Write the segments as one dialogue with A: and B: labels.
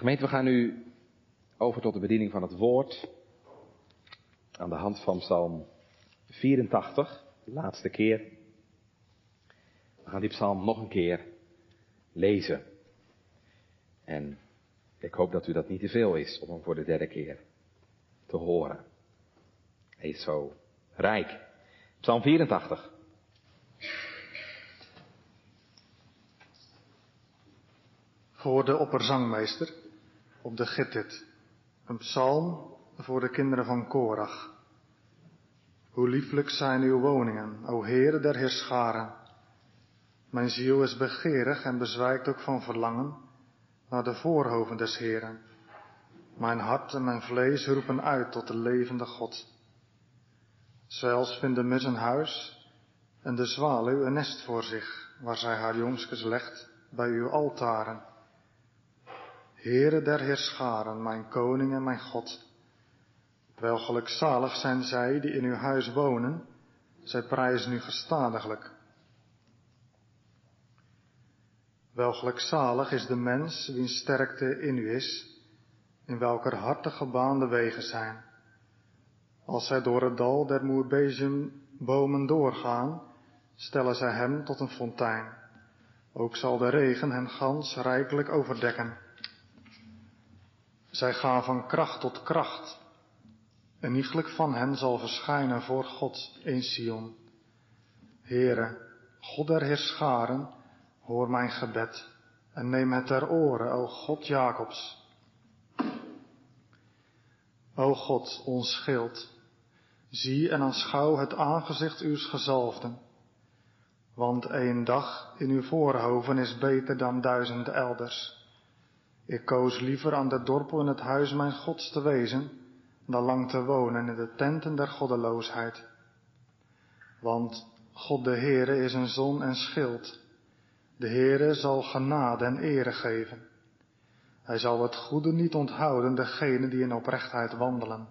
A: Gemeente, we gaan nu over tot de bediening van het woord. Aan de hand van Psalm 84, de laatste keer. We gaan die psalm nog een keer lezen. En ik hoop dat u dat niet te veel is om hem voor de derde keer te horen. Hij is zo rijk. Psalm 84.
B: Voor de opperzangmeester op de Gittit. Een psalm voor de kinderen van Korach. Hoe lieflijk zijn uw woningen, o Heere der Heerscharen. Mijn ziel is begeerig en bezwijkt ook van verlangen naar de voorhoven des Heeren. Mijn hart en mijn vlees roepen uit tot de levende God. Zelfs vindt de een huis en de zwaluw een nest voor zich, waar zij haar jongskes legt bij uw altaren. Heere der Heerscharen, mijn koning en mijn God. Wel gelukzalig zijn zij die in uw huis wonen, zij prijzen u gestadiglijk. Wel gelukzalig is de mens wiens sterkte in u is, in welker harte gebaande wegen zijn. Als zij door het dal der moerbezembomen doorgaan, stellen zij hem tot een fontein. Ook zal de regen hen gans rijkelijk overdekken. Zij gaan van kracht tot kracht. En iegelijk van hen zal verschijnen voor God in Sion. Heere, God der Heerscharen, hoor mijn gebed en neem het ter oren, o God Jacobs. O God, ons schild, zie en aanschouw het aangezicht uws gezalfden. Want één dag in uw voorhoven is beter dan duizend elders. Ik koos liever aan de dorpel in het huis mijn Gods te wezen, dan lang te wonen in de tenten der goddeloosheid. Want God de Heere is een zon en schild. De Heere zal genade en ere geven. Hij zal het goede niet onthouden, degene die in oprechtheid wandelen.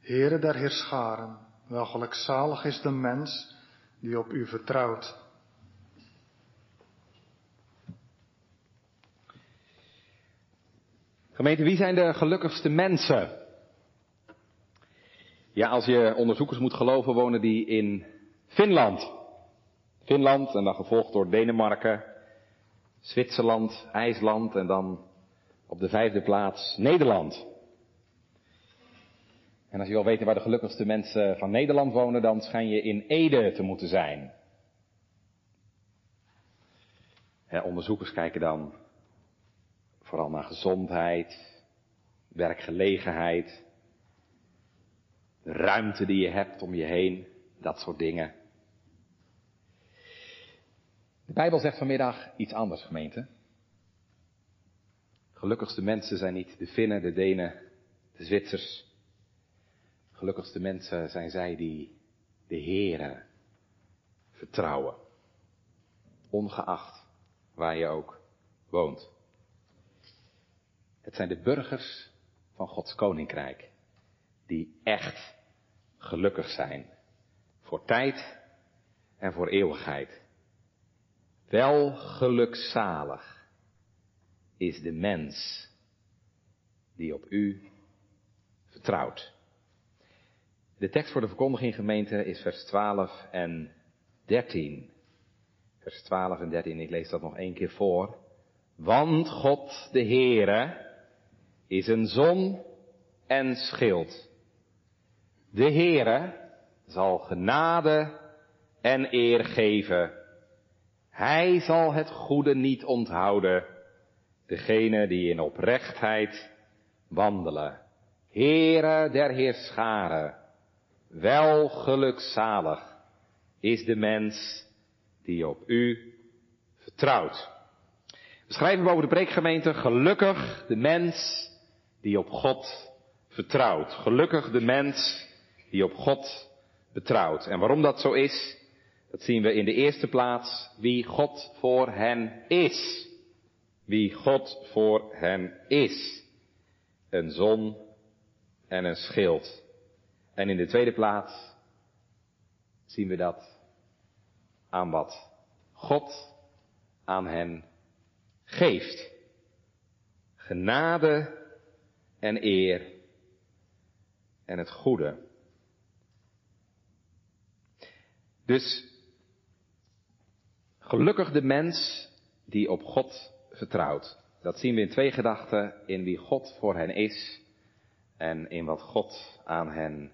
B: Heere der Heerscharen, wel gelukzalig is de mens die op u vertrouwt.
A: Gemeente, wie zijn de gelukkigste mensen? Ja, als je onderzoekers moet geloven, wonen die in Finland. Finland en dan gevolgd door Denemarken, Zwitserland, IJsland en dan op de vijfde plaats Nederland. En als je wil weten waar de gelukkigste mensen van Nederland wonen, dan schijn je in Ede te moeten zijn. Ja, onderzoekers kijken dan vooral naar gezondheid, werkgelegenheid, de ruimte die je hebt om je heen, dat soort dingen. De Bijbel zegt vanmiddag iets anders, gemeente. Gelukkigste mensen zijn niet de Finnen, de Denen, de Zwitsers. Gelukkigste mensen zijn zij die de Here vertrouwen. Ongeacht waar je ook woont. Het zijn de burgers van Gods koninkrijk die echt gelukkig zijn. Voor tijd en voor eeuwigheid. Wel gelukzalig is de mens die op u vertrouwt. De tekst voor de verkondiging gemeente is vers 12 en 13. Vers 12 en 13, ik lees dat nog één keer voor. Want God de Heere is een zon en schild. De Heere zal genade en eer geven. Hij zal het goede niet onthouden, degene die in oprechtheid wandelen. Heere der Heerscharen, wel gelukzalig is de mens die op u vertrouwt. We schrijven boven de preekgemeente, gelukkig de mens die op God vertrouwt. Gelukkig de mens die op God betrouwt. En waarom dat zo is, dat zien we in de eerste plaats wie God voor hen is. Wie God voor hen is. Een zon en een schild. En in de tweede plaats zien we dat aan wat God aan hen geeft genade en eer en het goede. Dus gelukkig de mens die op God vertrouwt. Dat zien we in twee gedachten, in wie God voor hen is en in wat God aan hen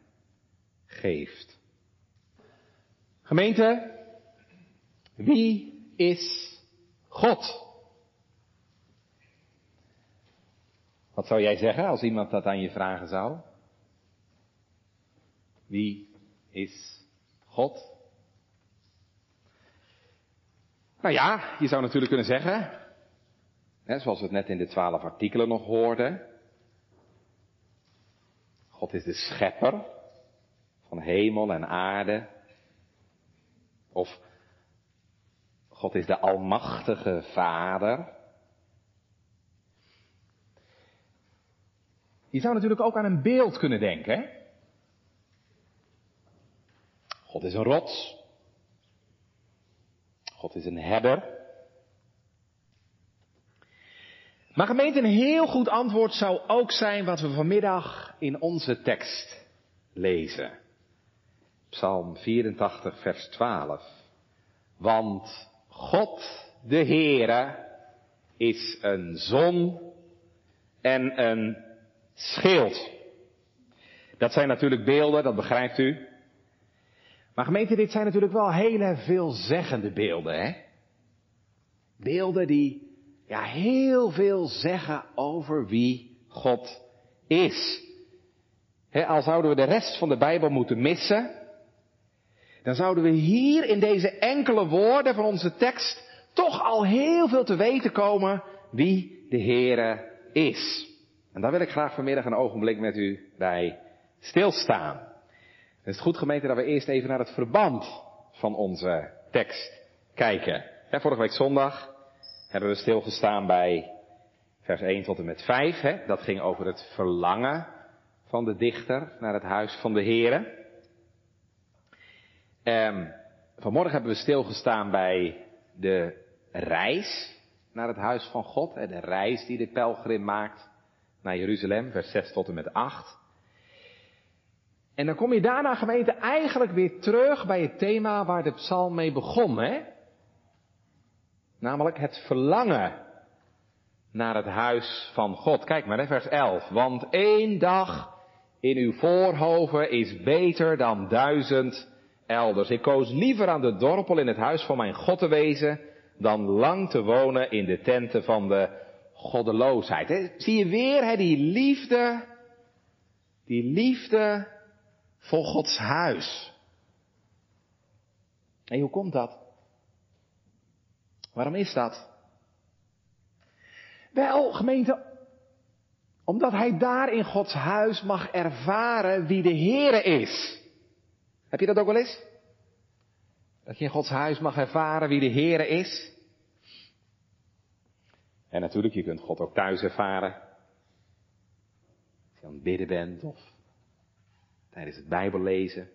A: geeft. Gemeente, wie is God? Wat zou jij zeggen als iemand dat aan je vragen zou? Wie is God? Nou ja, je zou natuurlijk kunnen zeggen, hè, zoals we het net in de twaalf artikelen nog hoorden, God is de schepper van hemel en aarde. Of God is de almachtige Vader. Je zou natuurlijk ook aan een beeld kunnen denken. God is een rots. God is een herder. Maar gemeente, een heel goed antwoord zou ook zijn wat we vanmiddag in onze tekst lezen. Psalm 84, vers 12. Want God, de Heere, is een zon en een schild. Dat zijn natuurlijk beelden, dat begrijpt u. Maar gemeente, dit zijn natuurlijk wel hele veelzeggende beelden, hè? Beelden die ja, heel veel zeggen over wie God is. He, al zouden we de rest van de Bijbel moeten missen, dan zouden we hier in deze enkele woorden van onze tekst toch al heel veel te weten komen wie de Heere is. En daar wil ik graag vanmiddag een ogenblik met u bij stilstaan. Het is goed gemeente dat we eerst even naar het verband van onze tekst kijken. vorige week zondag hebben we stilgestaan bij vers 1 tot en met 5. Hè? Dat ging over het verlangen van de dichter naar het huis van de Here. Um, vanmorgen hebben we stilgestaan bij de reis naar het huis van God. Hè? De reis die de pelgrim maakt naar Jeruzalem, vers 6 tot en met 8. En dan kom je daarna gemeente eigenlijk weer terug bij het thema waar de psalm mee begon, hè? Namelijk het verlangen naar het huis van God. Kijk maar, hè, vers 11. Want één dag in uw voorhoven is beter dan duizend elders. Ik koos liever aan de dorpel in het huis van mijn God te wezen, dan lang te wonen in de tenten van de goddeloosheid. Zie je weer die liefde, die liefde voor Gods huis. En hoe komt dat? Waarom is dat? Wel, gemeente, omdat hij daar in Gods huis mag ervaren wie de Heere is. Heb je dat ook wel eens? Dat je in Gods huis mag ervaren wie de Heere is. En natuurlijk, je kunt God ook thuis ervaren. Als je aan het bidden bent of tijdens het Bijbellezen.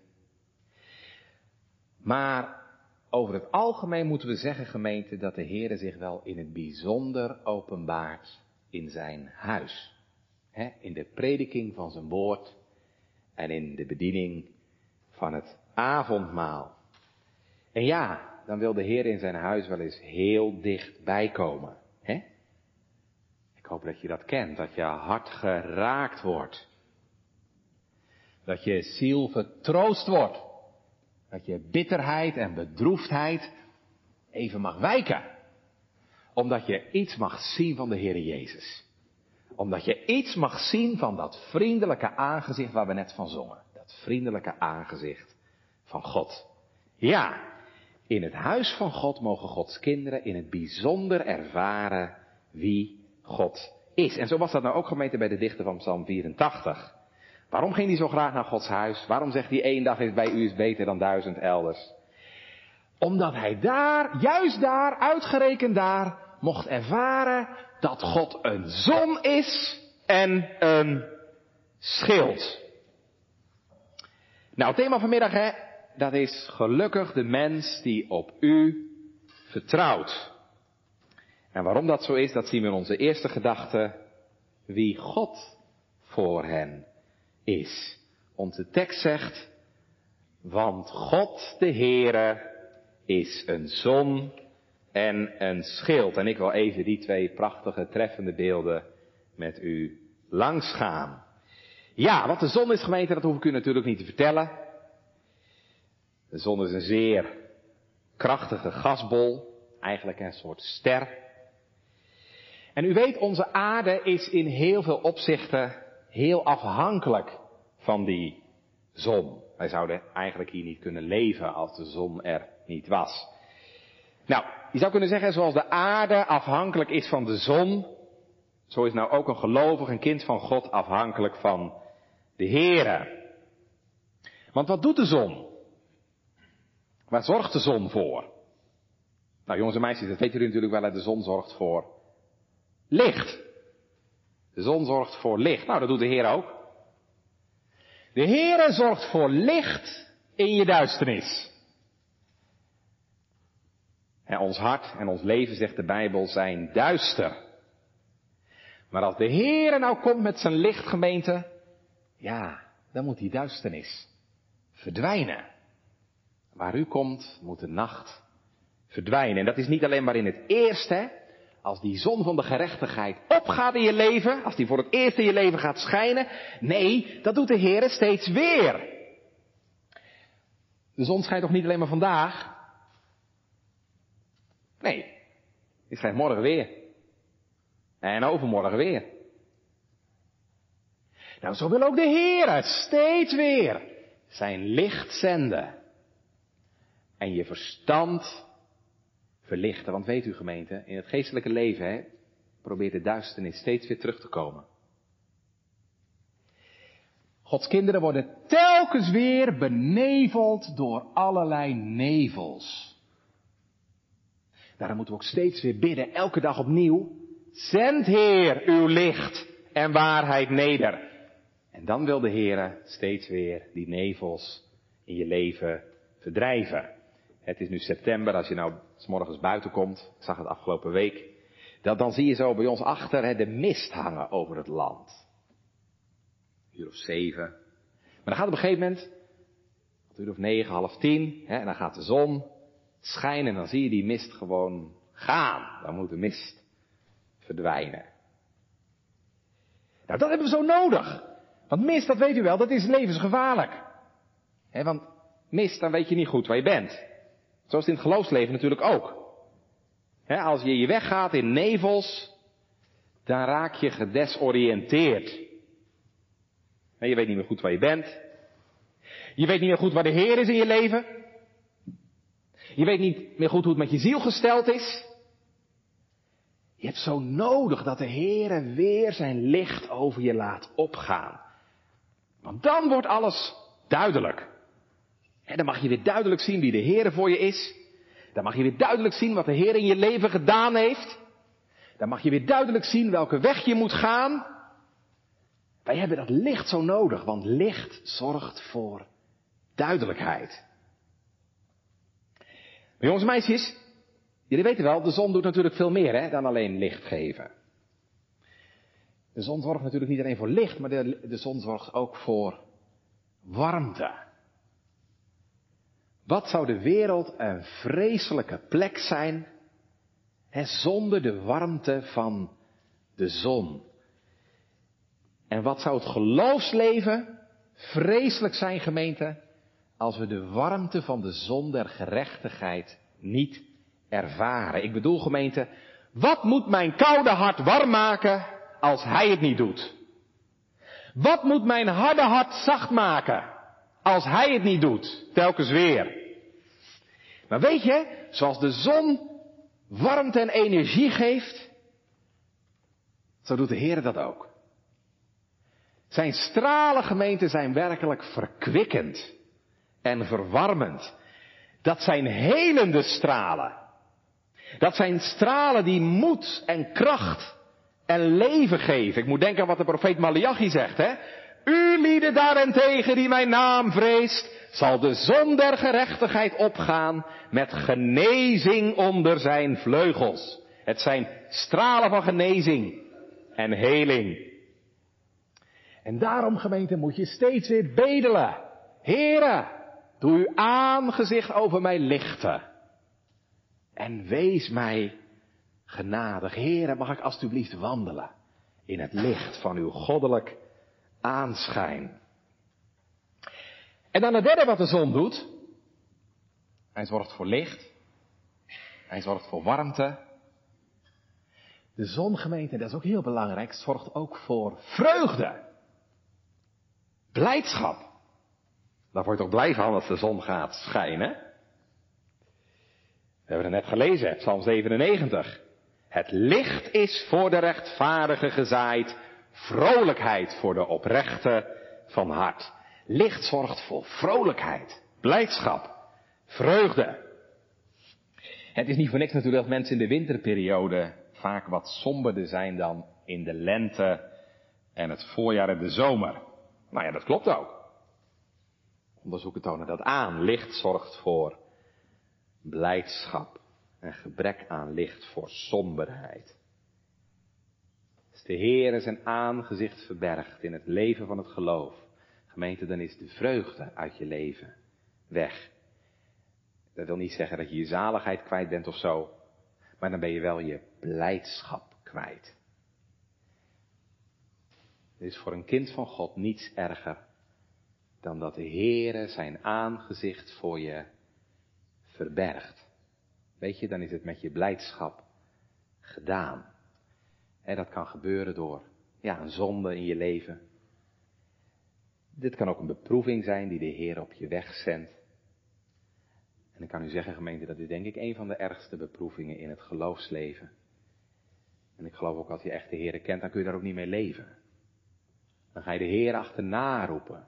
A: Maar over het algemeen moeten we zeggen, gemeente, dat de Heere zich wel in het bijzonder openbaart in zijn huis. in de prediking van zijn woord en in de bediening van het avondmaal. En ja, dan wil de Heer in zijn huis wel eens heel dichtbij komen. Hoop dat je dat kent, dat je hart geraakt wordt. Dat je ziel vertroost wordt. Dat je bitterheid en bedroefdheid even mag wijken. Omdat je iets mag zien van de Heer Jezus. Omdat je iets mag zien van dat vriendelijke aangezicht waar we net van zongen. Dat vriendelijke aangezicht van God. Ja, in het huis van God mogen Gods kinderen in het bijzonder ervaren wie God is. En zo was dat nou ook gemeten bij de dichter van Psalm 84. Waarom ging hij zo graag naar Gods huis? Waarom zegt hij één dag is bij u is beter dan duizend elders? Omdat hij daar, juist daar, uitgerekend daar, mocht ervaren dat God een zon is en een schild. Nou, het thema vanmiddag, hè, dat is gelukkig de mens die op u vertrouwt. En waarom dat zo is, dat zien we in onze eerste gedachte wie God voor hen is. Onze tekst zegt, want God de Heere is een zon en een schild. En ik wil even die twee prachtige, treffende beelden met u langsgaan. Ja, wat de zon is gemeente, dat hoef ik u natuurlijk niet te vertellen. De zon is een zeer krachtige gasbol, eigenlijk een soort ster. En u weet, onze aarde is in heel veel opzichten heel afhankelijk van die zon. Wij zouden eigenlijk hier niet kunnen leven als de zon er niet was. Nou, je zou kunnen zeggen, zoals de aarde afhankelijk is van de zon, zo is nou ook een gelovig, een kind van God afhankelijk van de Heere. Want wat doet de zon? Waar zorgt de zon voor? Nou jongens en meisjes, dat weten jullie natuurlijk wel, de zon zorgt voor licht. De zon zorgt voor licht. Nou, dat doet de Heer ook. De Heere zorgt voor licht in je duisternis. En ons hart en ons leven, zegt de Bijbel, zijn duister. Maar als de Heere nou komt met zijn lichtgemeente, ja, dan moet die duisternis verdwijnen. Waar u komt, moet de nacht verdwijnen. En dat is niet alleen maar in het eerste, als die zon van de gerechtigheid opgaat in je leven, als die voor het eerst in je leven gaat schijnen. Nee, dat doet de Heer steeds weer. De zon schijnt toch niet alleen maar vandaag? Nee, die schijnt morgen weer. En overmorgen weer. Nou, zo wil ook de Heer steeds weer zijn licht zenden. En je verstand verlichten. Want weet u gemeente, in het geestelijke leven hè, probeert de duisternis steeds weer terug te komen. Gods kinderen worden telkens weer beneveld door allerlei nevels. Daarom moeten we ook steeds weer bidden, elke dag opnieuw. Zend Heer uw licht en waarheid neder. En dan wil de Heer steeds weer die nevels in je leven verdrijven. Het is nu september, als je nou s morgens buiten komt, ik zag het afgelopen week, dat dan zie je zo bij ons achter hè, de mist hangen over het land. Een uur of zeven. Maar dan gaat op een gegeven moment, een uur of negen, half tien, hè, en dan gaat de zon schijnen en dan zie je die mist gewoon gaan. Dan moet de mist verdwijnen. Nou, dat hebben we zo nodig. Want mist, dat weet u wel, dat is levensgevaarlijk. Want mist, dan weet je niet goed waar je bent. Zoals in het geloofsleven natuurlijk ook. als je je weggaat in nevels, dan raak je gedesoriënteerd. je weet niet meer goed waar je bent. Je weet niet meer goed waar de Heer is in je leven. Je weet niet meer goed hoe het met je ziel gesteld is. Je hebt zo nodig dat de Heer weer zijn licht over je laat opgaan. Want dan wordt alles duidelijk. En dan mag je weer duidelijk zien wie de Heer voor je is. Dan mag je weer duidelijk zien wat de Heer in je leven gedaan heeft. Dan mag je weer duidelijk zien welke weg je moet gaan. Wij hebben dat licht zo nodig, want licht zorgt voor duidelijkheid. Maar jongens en meisjes, jullie weten wel, de zon doet natuurlijk veel meer hè, dan alleen licht geven. De zon zorgt natuurlijk niet alleen voor licht, maar de, de zon zorgt ook voor warmte. Wat zou de wereld een vreselijke plek zijn, zonder de warmte van de zon? En wat zou het geloofsleven vreselijk zijn, gemeente, als we de warmte van de zon der gerechtigheid niet ervaren? Ik bedoel, gemeente, wat moet mijn koude hart warm maken als hij het niet doet? Wat moet mijn harde hart zacht maken als hij het niet doet, telkens weer? Maar weet je, zoals de zon warmte en energie geeft, zo doet de Heer dat ook. Zijn stralen gemeenten zijn werkelijk verkwikkend en verwarmend. Dat zijn helende stralen. Dat zijn stralen die moed en kracht en leven geven. Ik moet denken aan wat de profeet Malachi zegt, hè. U lieden daarentegen die mijn naam vreest, zal de zon der gerechtigheid opgaan met genezing onder zijn vleugels. Het zijn stralen van genezing en heling En daarom, gemeente, moet je steeds weer bedelen. Heren, doe uw aangezicht over mij lichten. En wees mij genadig. Heren, mag ik alstublieft wandelen in het licht van uw goddelijk aanschijn. En dan het derde wat de zon doet. Hij zorgt voor licht. Hij zorgt voor warmte. De zongemeente, dat is ook heel belangrijk, zorgt ook voor vreugde. Blijdschap. Daar word je toch blij van als de zon gaat schijnen? We hebben het net gelezen, Psalm 97. Het licht is voor de rechtvaardige gezaaid, vrolijkheid voor de oprechte van hart. Licht zorgt voor vrolijkheid, blijdschap, vreugde. Het is niet voor niks natuurlijk dat mensen in de winterperiode vaak wat somberder zijn dan in de lente en het voorjaar en de zomer. Nou ja, dat klopt ook. Onderzoeken tonen dat aan. Licht zorgt voor blijdschap en gebrek aan licht voor somberheid. De Heer zijn aangezicht verbergt in het leven van het geloof, gemeente, dan is de vreugde uit je leven weg. Dat wil niet zeggen dat je je zaligheid kwijt bent of zo, maar dan ben je wel je blijdschap kwijt. Er is voor een kind van God niets erger dan dat de Heere zijn aangezicht voor je verbergt. Weet je, dan is het met je blijdschap gedaan. En dat kan gebeuren door ja, een zonde in je leven. Dit kan ook een beproeving zijn die de Heer op je weg zendt. En ik kan u zeggen, gemeente, dat is denk ik een van de ergste beproevingen in het geloofsleven. En ik geloof ook als je echt de Heer kent, dan kun je daar ook niet mee leven. Dan ga je de Heer achterna roepen.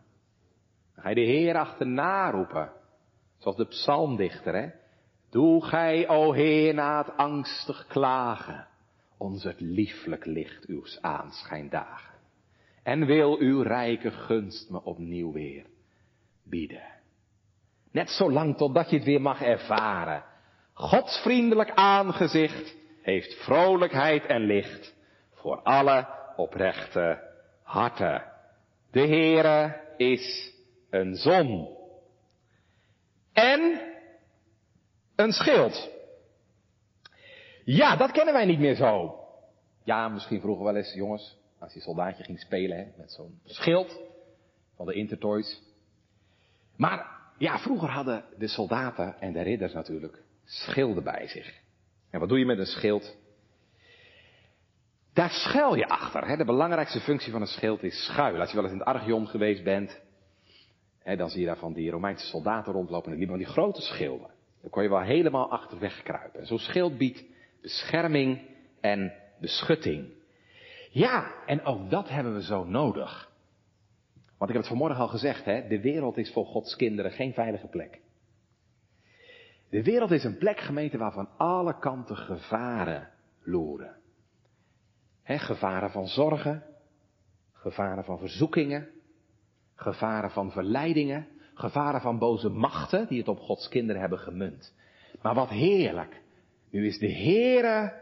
A: Dan ga je de Heer achterna roepen. Zoals de psalmdichter, hè. Doe gij, o Heer, na het angstig klagen, ons het lieflijk licht uws aanschijndagen. En wil uw rijke gunst me opnieuw weer bieden. Net zolang totdat je het weer mag ervaren. Gods vriendelijk aangezicht heeft vrolijkheid en licht voor alle oprechte harten. De Heere is een zon. En een schild. Ja, dat kennen wij niet meer zo. Ja, misschien vroeger wel eens, jongens, als je soldaatje ging spelen hè, met zo'n schild van de Intertoys. Maar ja, vroeger hadden de soldaten en de ridders natuurlijk schilden bij zich. En wat doe je met een schild? Daar schuil je achter. Hè? De belangrijkste functie van een schild is schuilen. Als je wel eens in het Archeon geweest bent, hè, dan zie je daar van die Romeinse soldaten rondlopen en die van die grote schilden. Dan kon je wel helemaal achterweg kruipen. En zo'n schild biedt bescherming en beschutting. Ja, en ook dat hebben we zo nodig. Want ik heb het vanmorgen al gezegd, hè, de wereld is voor Gods kinderen geen veilige plek. De wereld is een plek, gemeente, waarvan alle kanten gevaren loeren. Gevaren van zorgen, gevaren van verzoekingen, gevaren van verleidingen, gevaren van boze machten die het op Gods kinderen hebben gemunt. Maar wat heerlijk, nu is de Heere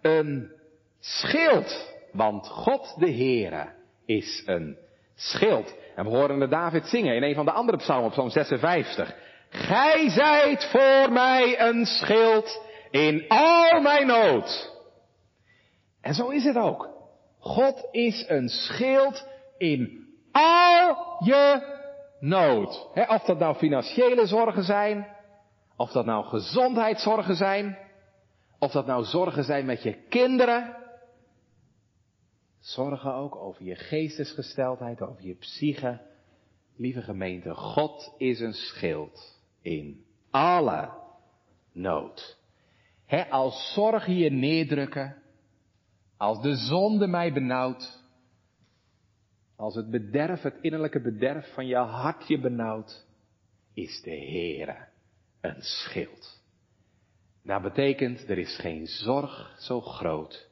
A: een schild, want God de Heere is een schild. En we horen de David zingen in een van de andere psalmen, psalm 56. Gij zijt voor mij een schild in al mijn nood. En zo is het ook. God is een schild in al je nood. of dat nou financiële zorgen zijn, of dat nou gezondheidszorgen zijn, of dat nou zorgen zijn met je kinderen, Zorgen ook over je geestesgesteldheid, over je psyche. Lieve gemeente, God is een schild in alle nood. He, als zorgen je neerdrukken, als de zonde mij benauwt, als het bederf, het innerlijke bederf van je hart je benauwt, is de Heere een schild. Dat betekent, er is geen zorg zo groot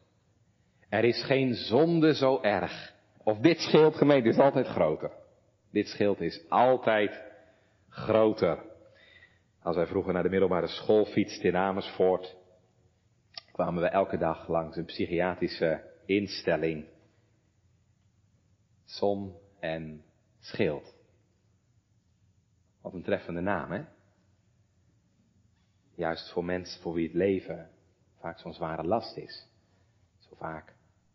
A: er is geen zonde zo erg. Of dit schild, gemeente, is altijd groter. Dit schild is altijd groter. Als wij vroeger naar de middelbare school fietsten in Amersfoort, kwamen we elke dag langs een psychiatrische instelling. Zon en schild. Wat een treffende naam, hè? Juist voor mensen voor wie het leven vaak zo'n zware last is. Zo vaak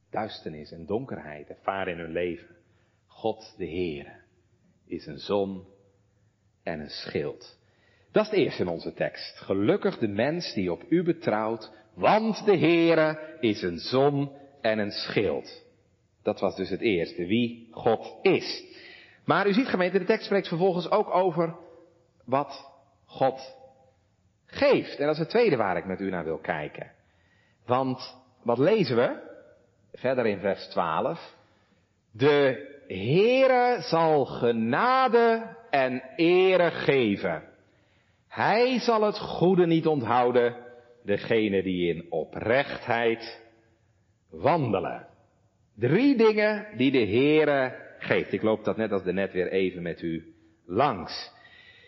A: duisternis en donkerheid ervaren in hun leven. God de Heere is een zon en een schild. Dat is het eerste in onze tekst. Gelukkig de mens die op u betrouwt, want de Heere is een zon en een schild. Dat was dus het eerste, wie God is. Maar u ziet gemeente, de tekst spreekt vervolgens ook over wat God geeft. En dat is het tweede waar ik met u naar wil kijken. Want wat lezen we? Verder in vers 12. De Heere zal genade en ere geven. Hij zal het goede niet onthouden, degene die in oprechtheid wandelen. Drie dingen die de Heere geeft. Ik loop dat net als de net weer even met u langs.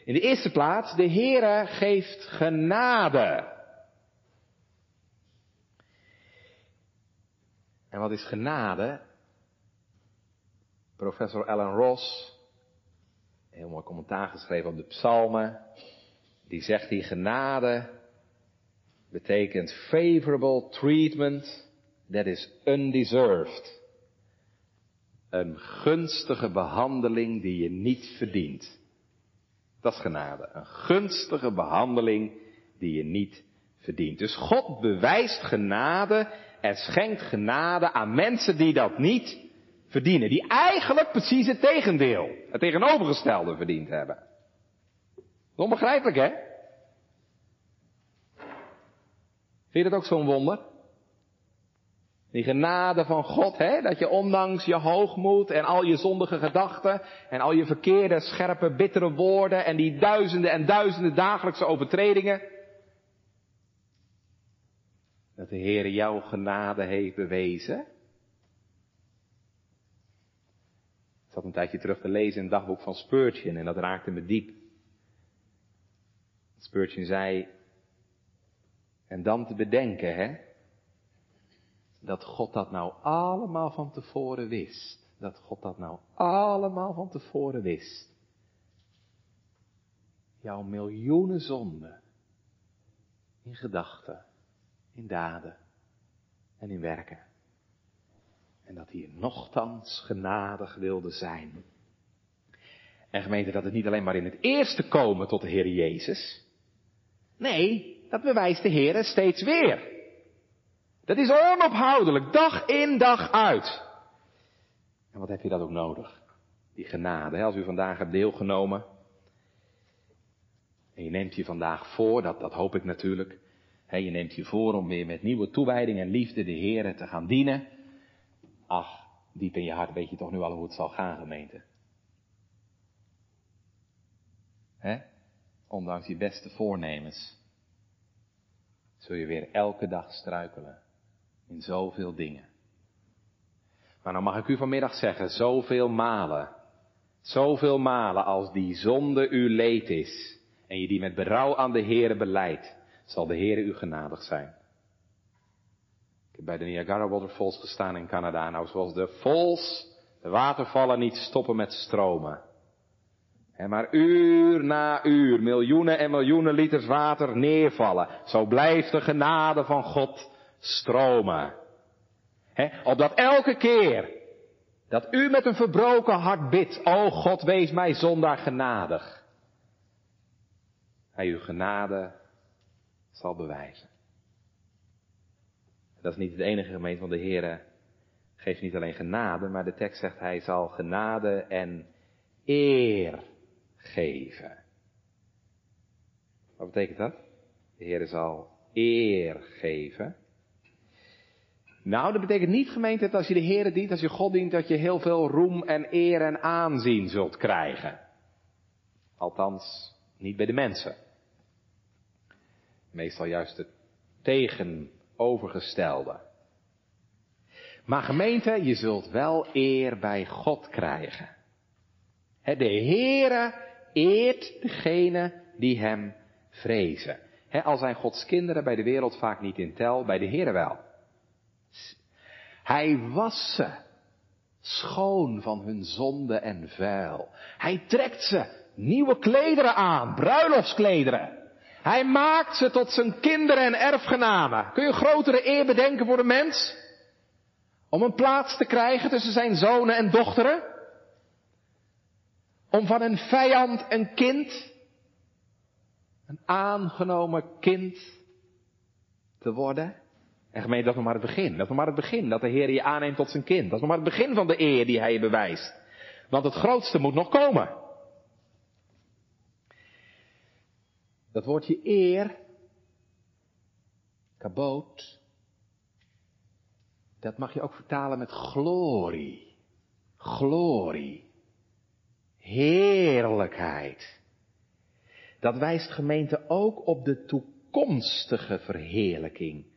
A: In de eerste plaats, de Heere geeft genade. En wat is genade? Professor Alan Ross, heel mooi commentaar geschreven op de psalmen, die zegt die genade betekent favorable treatment that is undeserved. Een gunstige behandeling die je niet verdient. Dat is genade. Een gunstige behandeling die je niet verdient. Dus God bewijst genade en schenkt genade aan mensen die dat niet verdienen. Die eigenlijk precies het tegendeel, het tegenovergestelde verdiend hebben. Onbegrijpelijk hè? Vind je dat ook zo'n wonder? Die genade van God, hè? Dat je ondanks je hoogmoed en al je zondige gedachten en al je verkeerde, scherpe, bittere woorden en die duizenden en duizenden dagelijkse overtredingen, dat de Heer jouw genade heeft bewezen. Ik zat een tijdje terug te lezen in het dagboek van Spurgeon en dat raakte me diep. Spurgeon zei, en dan te bedenken, hè, dat God dat nou allemaal van tevoren wist. Dat God dat nou allemaal van tevoren wist. Jouw miljoenen zonden. In gedachten, in daden en in werken. En dat hij nochtans genadig wilde zijn. En gemeente dat het niet alleen maar in het eerste komen tot de Heer Jezus. Nee, dat bewijst de Heer steeds weer. Dat is onophoudelijk, dag in, dag uit. En wat heb je dat ook nodig? Die genade. Als u vandaag hebt deelgenomen. En je neemt je vandaag voor, dat, dat hoop ik natuurlijk. je neemt je voor om weer met nieuwe toewijding en liefde de Heer te gaan dienen. Ach, diep in je hart weet je toch nu al hoe het zal gaan, gemeente. He? Ondanks je beste voornemens zul je weer elke dag struikelen in zoveel dingen. Maar dan mag ik u vanmiddag zeggen, zoveel malen, zoveel malen als die zonde u leed is en je die met berouw aan de Heere beleidt, zal de Heere u genadig zijn. Ik heb bij de Niagara Waterfalls gestaan in Canada. Nou, zoals de falls, de watervallen niet stoppen met stromen. En maar uur na uur miljoenen en miljoenen liters water neervallen. Zo blijft de genade van God stromen. He, opdat elke keer dat u met een verbroken hart bidt, o God, wees mij zondaar genadig. Hij uw genade zal bewijzen. Dat is niet het enige gemeente, want de Heer geeft niet alleen genade, maar de tekst zegt hij zal genade en eer geven. Wat betekent dat? De Heer zal eer geven. Nou, dat betekent niet gemeente dat als je de Heer dient, als je God dient, dat je heel veel roem en eer en aanzien zult krijgen. Althans, niet bij de mensen. Meestal juist het tegenovergestelde. Maar gemeente, je zult wel eer bij God krijgen. De Heere eert degene die hem vrezen. al zijn Gods kinderen bij de wereld vaak niet in tel, bij de Heere wel. Hij was ze. schoon van hun zonde en vuil. Hij trekt ze nieuwe klederen aan, bruiloftsklederen. Hij maakt ze tot zijn kinderen en erfgenamen. Kun je grotere eer bedenken voor de mens? Om een plaats te krijgen tussen zijn zonen en dochteren? Om van een vijand een kind, een aangenomen kind te worden? En gemeente, dat is nog maar het begin. Dat is nog maar het begin, dat de Heer je aanneemt tot zijn kind. Dat is nog maar het begin van de eer die hij je bewijst. Want het grootste moet nog komen. Dat woordje eer, kaboot, dat mag je ook vertalen met glorie. Glorie. Heerlijkheid. Dat wijst gemeente ook op de toekomstige verheerlijking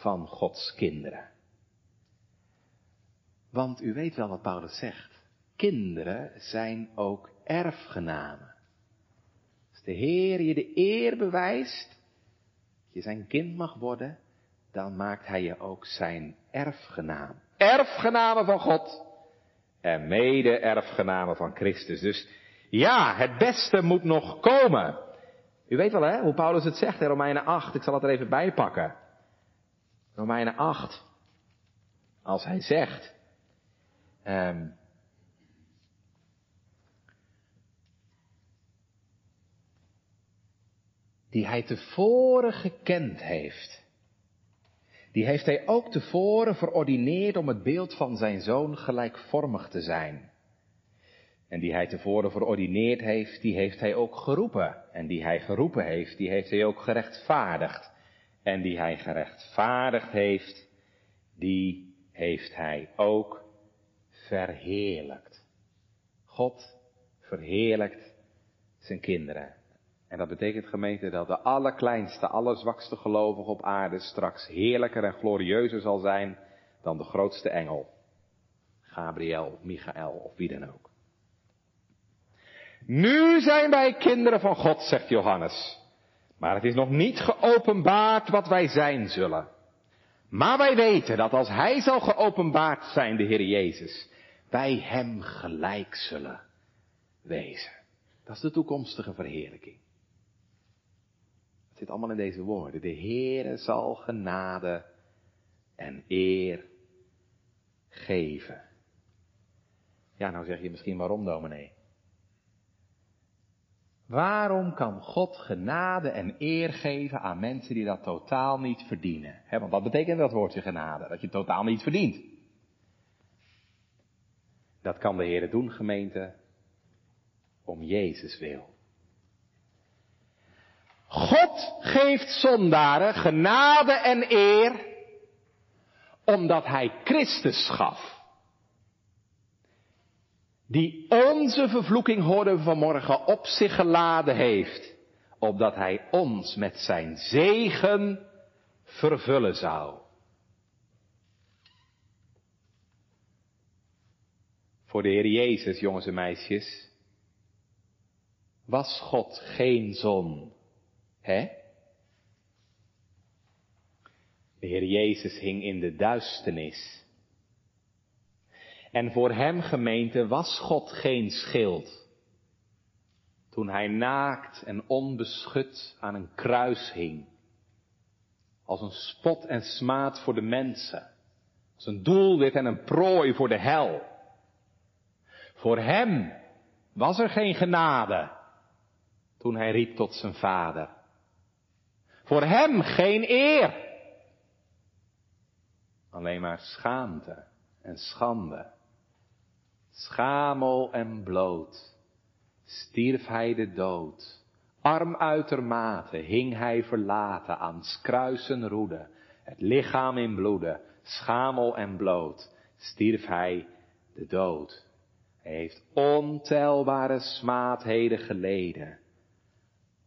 A: van Gods kinderen. Want u weet wel wat Paulus zegt. Kinderen zijn ook erfgenamen. Als de Heer je de eer bewijst, dat je zijn kind mag worden, dan maakt hij je ook zijn erfgenaam. Erfgenamen van God en mede-erfgenamen van Christus. Dus ja, het beste moet nog komen. U weet wel hè, hoe Paulus het zegt in Romeinen 8, ik zal het er even bij pakken. Romeinen 8. Als hij zegt, um, die hij tevoren gekend heeft. Die heeft hij ook tevoren verordineerd om het beeld van zijn zoon gelijkvormig te zijn. En die hij tevoren verordineerd heeft, die heeft hij ook geroepen. En die hij geroepen heeft, die heeft hij ook gerechtvaardigd. En die hij gerechtvaardigd heeft, die heeft hij ook verheerlijkt. God verheerlijkt zijn kinderen. En dat betekent gemeente dat de allerkleinste, allerzwakste gelovige op aarde straks heerlijker en glorieuzer zal zijn dan de grootste engel. Gabriel, Michael of wie dan ook. Nu zijn wij kinderen van God, zegt Johannes. Maar het is nog niet geopenbaard wat wij zijn zullen. Maar wij weten dat als Hij zal geopenbaard zijn, de Heer Jezus, wij Hem gelijk zullen wezen. Dat is de toekomstige verheerlijking. Het zit allemaal in deze woorden. De Heere zal genade en eer geven. Ja, nou zeg je misschien waarom, dominee? Waarom kan God genade en eer geven aan mensen die dat totaal niet verdienen? want wat betekent dat woordje genade? Dat je totaal niet verdient. Dat kan de Heer doen, gemeente, om Jezus wil. God geeft zondaren genade en eer, omdat Hij Christus gaf die onze vervloeking, hoorden we vanmorgen, op zich geladen heeft, opdat hij ons met zijn zegen vervullen zou. Voor de Heer Jezus, jongens en meisjes, was God geen zon, hè? De Heer Jezus hing in de duisternis. En voor hem gemeente was God geen schild. Toen hij naakt en onbeschut aan een kruis hing. Als een spot en smaad voor de mensen. Als een doelwit en een prooi voor de hel. Voor hem was er geen genade toen hij riep tot zijn vader. Voor hem geen eer. Alleen maar schaamte en schande. Schamel en bloot stierf hij de dood. Arm uitermate hing hij verlaten aan kruisen roede, het lichaam in bloede, schamel en bloot, stierf hij de dood. Hij heeft ontelbare smaadheden geleden,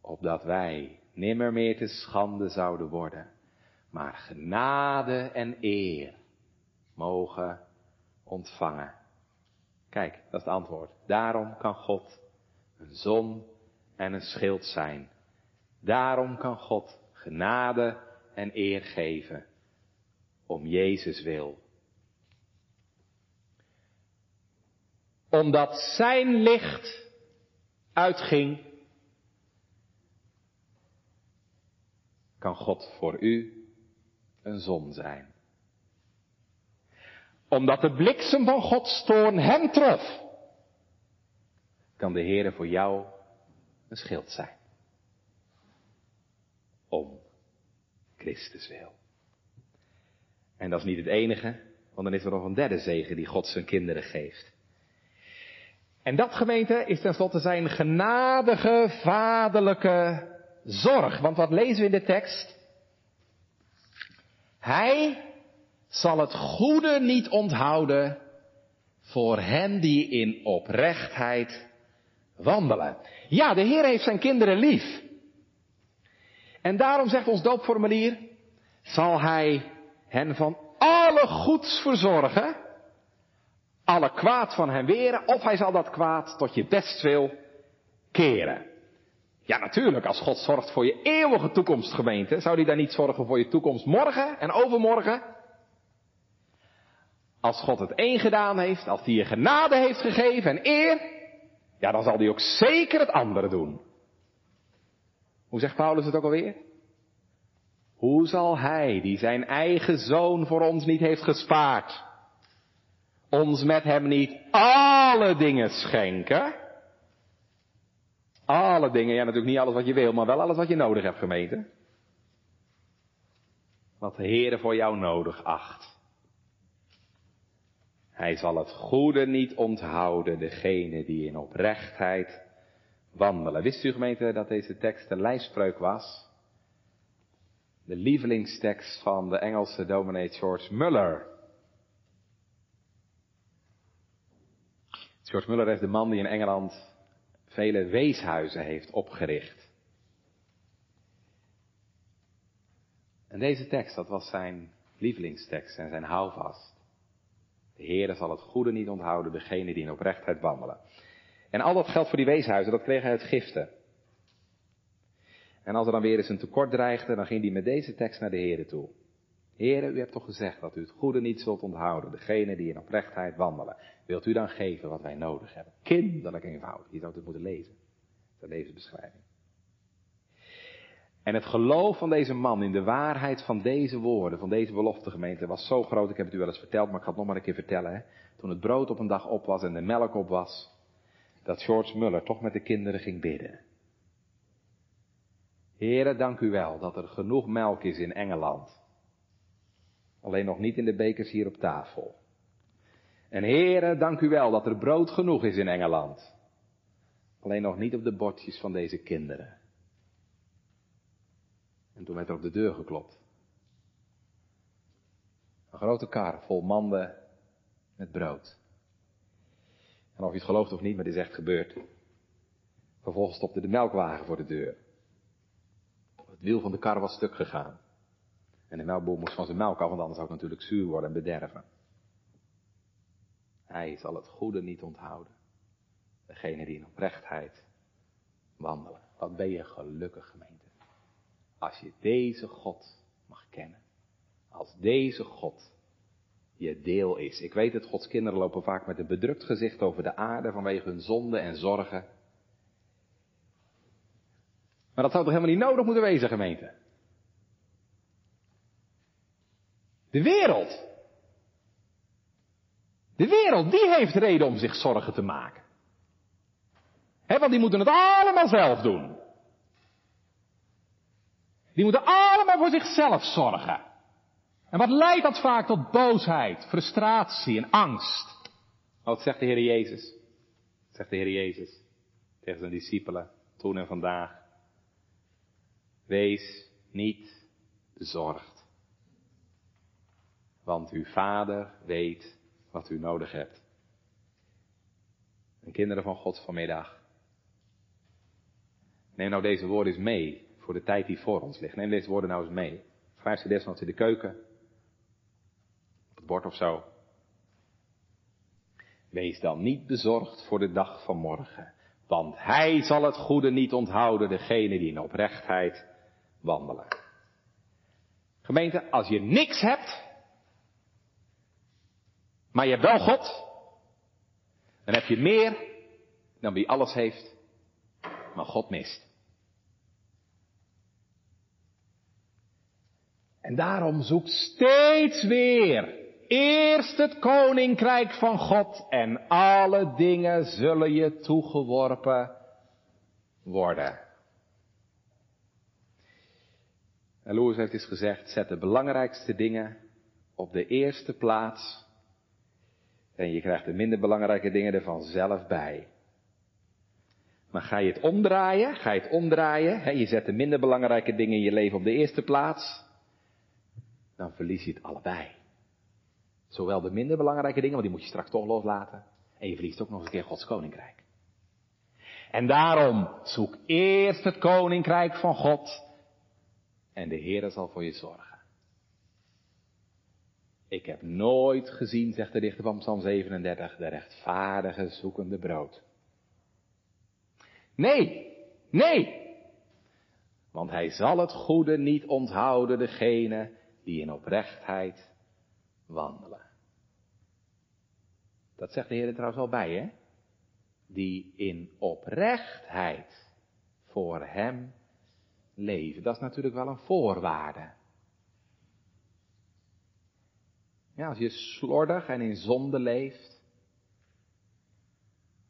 A: opdat wij nimmer meer te schande zouden worden, maar genade en eer mogen ontvangen. Kijk, dat is het antwoord. Daarom kan God een zon en een schild zijn. Daarom kan God genade en eer geven. Om Jezus wil. omdat zijn licht uitging, kan God voor u een zon zijn. Omdat de bliksem van Gods toorn hem trof, kan de Heere voor jou een schild zijn. Om Christus wil. En dat is niet het enige, want dan is er nog een derde zegen die God zijn kinderen geeft. En dat gemeente is tenslotte zijn genadige vaderlijke zorg. Want wat lezen we in de tekst? Hij zal het goede niet onthouden voor hen die in oprechtheid wandelen. Ja, de Heer heeft zijn kinderen lief. En daarom zegt ons doopformulier, zal Hij hen van alle goeds verzorgen, alle kwaad van hen weren, of Hij zal dat kwaad tot je bestwil keren. Ja, natuurlijk, als God zorgt voor je eeuwige toekomst, gemeente, zou Hij dan niet zorgen voor je toekomst morgen en overmorgen? Als God het één gedaan heeft, als Hij je genade heeft gegeven en eer, ja, dan zal Hij ook zeker het andere doen. Hoe zegt Paulus het ook alweer? Hoe zal Hij, die zijn eigen zoon voor ons niet heeft gespaard, ons met Hem niet alle dingen schenken? Alle dingen, ja natuurlijk niet alles wat je wil, maar wel alles wat je nodig hebt, gemeente. Wat de Heere voor jou nodig acht. Hij zal het goede niet onthouden, degene die in oprechtheid wandelen. Wist u gemeente dat deze tekst een lijfspreuk was? De lievelingstekst van de Engelse dominee George Muller. George Muller is de man die in Engeland vele weeshuizen heeft opgericht. En deze tekst, dat was zijn lievelingstekst en zijn houvast. De Heere zal het goede niet onthouden, degene die in oprechtheid wandelen. En al dat geld voor die weeshuizen, dat kreeg hij uit giften. En als er dan weer eens een tekort dreigde, dan ging hij met deze tekst naar de Heere toe. Heere, u hebt toch gezegd dat u het goede niet zult onthouden, degene die in oprechtheid wandelen. Wilt u dan geven wat wij nodig hebben? Kinderlijk eenvoudig, je zou het moeten lezen. De levensbeschrijving. En het geloof van deze man in de waarheid van deze woorden, van deze belofte gemeente, was zo groot. Ik heb het u wel eens verteld, maar ik ga het nog maar een keer vertellen. Hè. Toen het brood op een dag op was en de melk op was, dat George Muller toch met de kinderen ging bidden. Heren, dank u wel dat er genoeg melk is in Engeland. Alleen nog niet in de bekers hier op tafel. En heren, dank u wel dat er brood genoeg is in Engeland. Alleen nog niet op de bordjes van deze kinderen. En toen werd er op de deur geklopt. Een grote kar vol manden met brood. En of je het gelooft of niet, maar dit is echt gebeurd. Vervolgens stopte de melkwagen voor de deur. Het wiel van de kar was stuk gegaan. En de melkboer moest van zijn melk af, want anders zou het natuurlijk zuur worden en bederven. Hij zal het goede niet onthouden. Degene die in oprechtheid wandelen. Wat ben je gelukkig, gemeente. Als je deze God mag kennen. Als deze God je deel is. Ik weet het, Gods kinderen lopen vaak met een bedrukt gezicht over de aarde vanwege hun zonde en zorgen. Maar dat zou toch helemaal niet nodig moeten wezen, gemeente? De wereld. De wereld, die heeft reden om zich zorgen te maken. He, want die moeten het allemaal zelf doen. Die moeten allemaal voor zichzelf zorgen. En wat leidt dat vaak tot boosheid, frustratie en angst? Wat zegt de Heer Jezus? Zegt de Heer Jezus tegen zijn discipelen toen en vandaag? Wees niet bezorgd. Want uw vader weet wat u nodig hebt. En kinderen van God vanmiddag. Neem nou deze woorden eens mee voor de tijd die voor ons ligt. Neem deze woorden nou eens mee. Schrijf ze desnoods in de keuken. Op het bord of zo. Wees dan niet bezorgd voor de dag van morgen. Want hij zal het goede niet onthouden, degene die in oprechtheid wandelen. Gemeente, als je niks hebt, maar je hebt wel God, Dan heb je meer dan wie alles heeft, maar God mist. En daarom zoek steeds weer eerst het koninkrijk van God en alle dingen zullen je toegeworpen worden. En Louis heeft eens gezegd, zet de belangrijkste dingen op de eerste plaats en je krijgt de minder belangrijke dingen er vanzelf bij. Maar ga je het omdraaien, ga je het omdraaien, hè, je zet de minder belangrijke dingen in je leven op de eerste plaats, dan verlies je het allebei. Zowel de minder belangrijke dingen, want die moet je straks toch loslaten, en je verliest ook nog eens een keer Gods koninkrijk. En daarom zoek eerst het koninkrijk van God en de Heer zal voor je zorgen. Ik heb nooit gezien, zegt de dichter van Psalm 37, de rechtvaardige zoekende brood. Nee, nee. Want hij zal het goede niet onthouden, degene die in oprechtheid wandelen. Dat zegt de Heer er trouwens al bij, hè? Die in oprechtheid voor hem leven. Dat is natuurlijk wel een voorwaarde. Ja, als je slordig en in zonde leeft,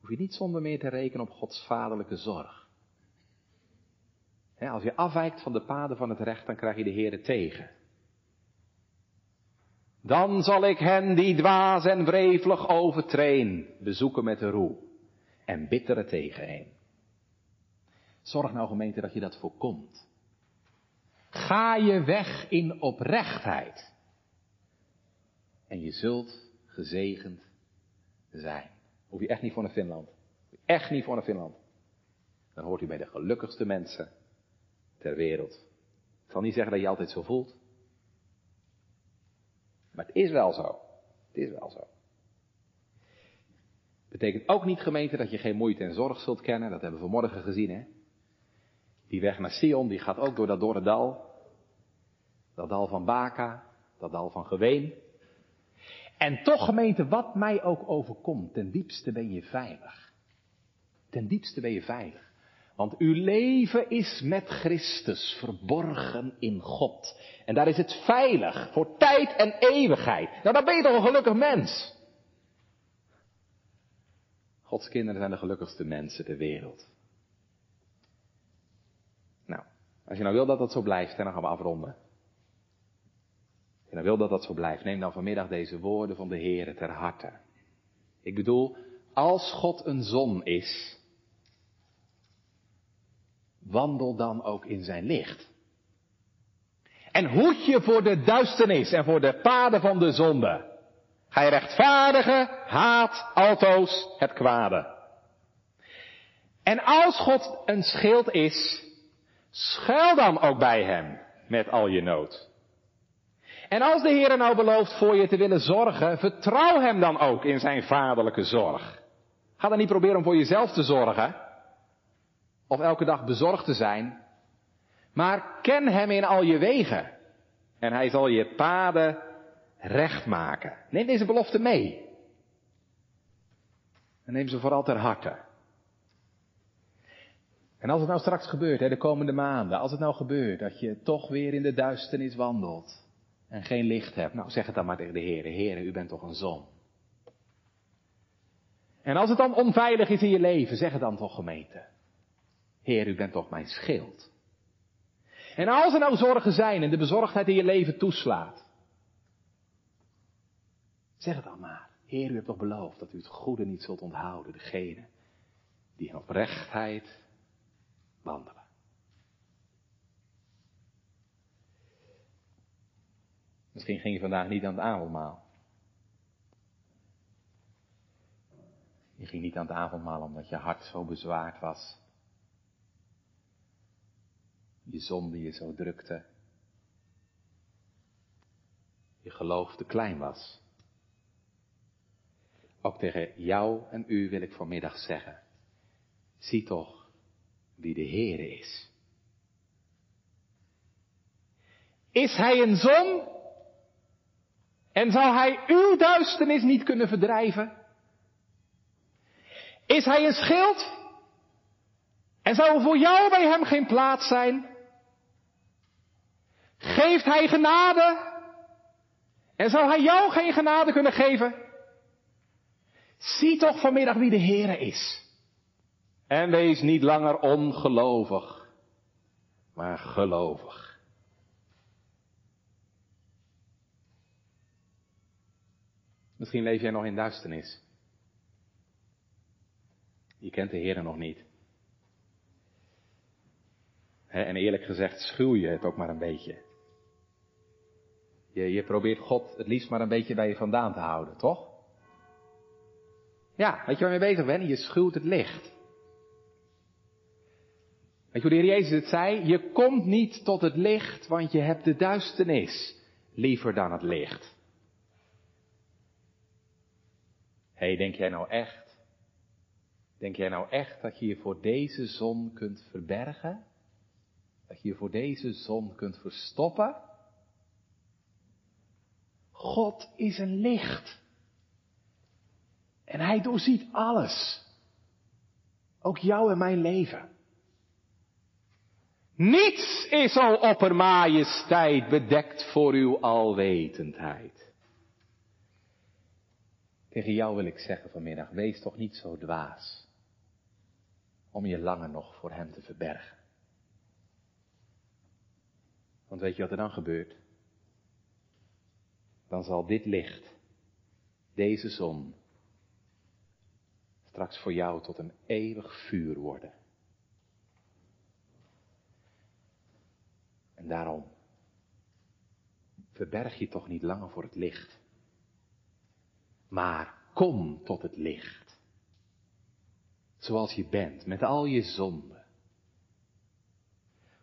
A: hoef je niet zonder meer te rekenen op Gods vaderlijke zorg. als je afwijkt van de paden van het recht, dan krijg je de Heer tegen. Dan zal ik hen die dwaas en wrevelig overtreen, bezoeken met de roe en bittere tegenheen. Zorg nou gemeente dat je dat voorkomt. Ga je weg in oprechtheid. En je zult gezegend zijn. Hoef je echt niet voor naar Finland. Echt niet voor naar Finland. Dan hoort u bij de gelukkigste mensen ter wereld. Ik zal niet zeggen dat je altijd zo voelt. Maar het is wel zo. Het is wel zo. Betekent ook niet gemeente dat je geen moeite en zorg zult kennen. Dat hebben we vanmorgen gezien, hè. Die weg naar Sion, die gaat ook door dat dorre dal. Dat dal van Baka, dat dal van Geween. En toch gemeente, wat mij ook overkomt, ten diepste ben je veilig. Ten diepste ben je veilig. Want uw leven is met Christus verborgen in God. En daar is het veilig voor tijd en eeuwigheid. Nou, dan ben je toch een gelukkig mens. Gods kinderen zijn de gelukkigste mensen ter wereld. Nou, als je nou wil dat dat zo blijft, dan gaan we afronden. En dan wil dat dat zo blijft. Neem dan vanmiddag deze woorden van de Heer ter harte. Ik bedoel, als God een zon is, wandel dan ook in zijn licht. En hoed je voor de duisternis en voor de paden van de zonde. Ga je rechtvaardigen, haat altoos het kwade. En als God een schild is, schuil dan ook bij hem met al je nood. En als de Heer nou belooft voor je te willen zorgen, vertrouw Hem dan ook in Zijn vaderlijke zorg. Ga dan niet proberen om voor jezelf te zorgen, of elke dag bezorgd te zijn, maar ken Hem in al je wegen. En Hij zal je paden recht maken. Neem deze belofte mee. En neem ze vooral ter harte. En als het nou straks gebeurt, hè, de komende maanden, als het nou gebeurt dat je toch weer in de duisternis wandelt, en geen licht hebt, nou zeg het dan maar tegen de Heer. Heer, u bent toch een zon. En als het dan onveilig is in je leven, zeg het dan toch gemeente. Heer, u bent toch mijn schild. En als er nou zorgen zijn en de bezorgdheid in je leven toeslaat, zeg het dan maar. Heer, u hebt toch beloofd dat u het goede niet zult onthouden, degene die in oprechtheid wandelen. Misschien ging je vandaag niet aan het avondmaal. Je ging niet aan het avondmaal omdat je hart zo bezwaard was. Je zonde je zo drukte. Je geloof te klein was. Ook tegen jou en u wil ik vanmiddag zeggen. Zie toch wie de Heere is. Is hij een zon en zou hij uw duisternis niet kunnen verdrijven? Is hij een schild? En zou er voor jou bij hem geen plaats zijn? Geeft hij genade? En zou hij jou geen genade kunnen geven? Zie toch vanmiddag wie de Heere is. En wees niet langer ongelovig, maar gelovig. Misschien leef jij nog in duisternis. Je kent de Heere nog niet. En eerlijk gezegd schuw je het ook maar een beetje. Je, je probeert God het liefst maar een beetje bij je vandaan te houden, toch? Ja, weet je waar je mee bezig bent? Je schuwt het licht. Weet je hoe de Heer Jezus het zei? Je komt niet tot het licht, want je hebt de duisternis liever dan het licht. Hé, hey, denk jij nou echt? Denk jij nou echt dat je je voor deze zon kunt verbergen? Dat je je voor deze zon kunt verstoppen? God is een licht. En hij doorziet alles. Ook jou en mijn leven. Niets is al oppermajesteit bedekt voor uw alwetendheid. Tegen jou wil ik zeggen vanmiddag, wees toch niet zo dwaas om je langer nog voor hem te verbergen. Want weet je wat er dan gebeurt? Dan zal dit licht, deze zon, straks voor jou tot een eeuwig vuur worden. En daarom verberg je toch niet langer voor het licht. Maar kom tot het licht. Zoals je bent, met al je zonden.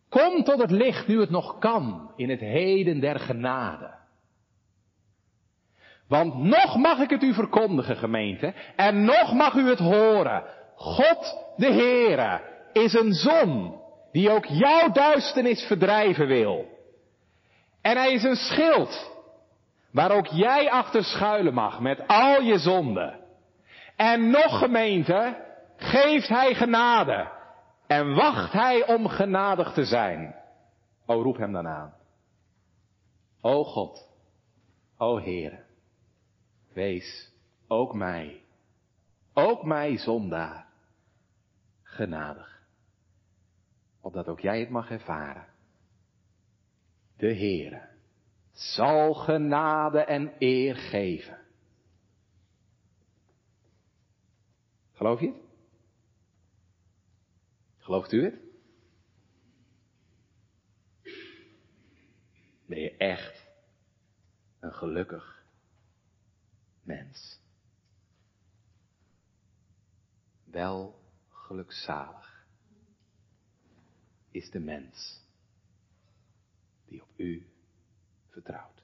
A: Kom tot het licht nu het nog kan, in het heden der genade. Want nog mag ik het u verkondigen, gemeente, en nog mag u het horen. God, de Heere, is een zon die ook jouw duisternis verdrijven wil. En hij is een schild waar ook jij achter schuilen mag met al je zonden. En nog gemeente, geeft hij genade en wacht hij om genadig te zijn. O roep hem dan aan. O God, o Heere, wees ook mij, ook mij zondaar, genadig. Opdat ook jij het mag ervaren. De Heere zal genade en eer geven. Geloof je het? Gelooft u het? Ben je echt een gelukkig mens? Wel gelukzalig is de mens die op u vertrouwt.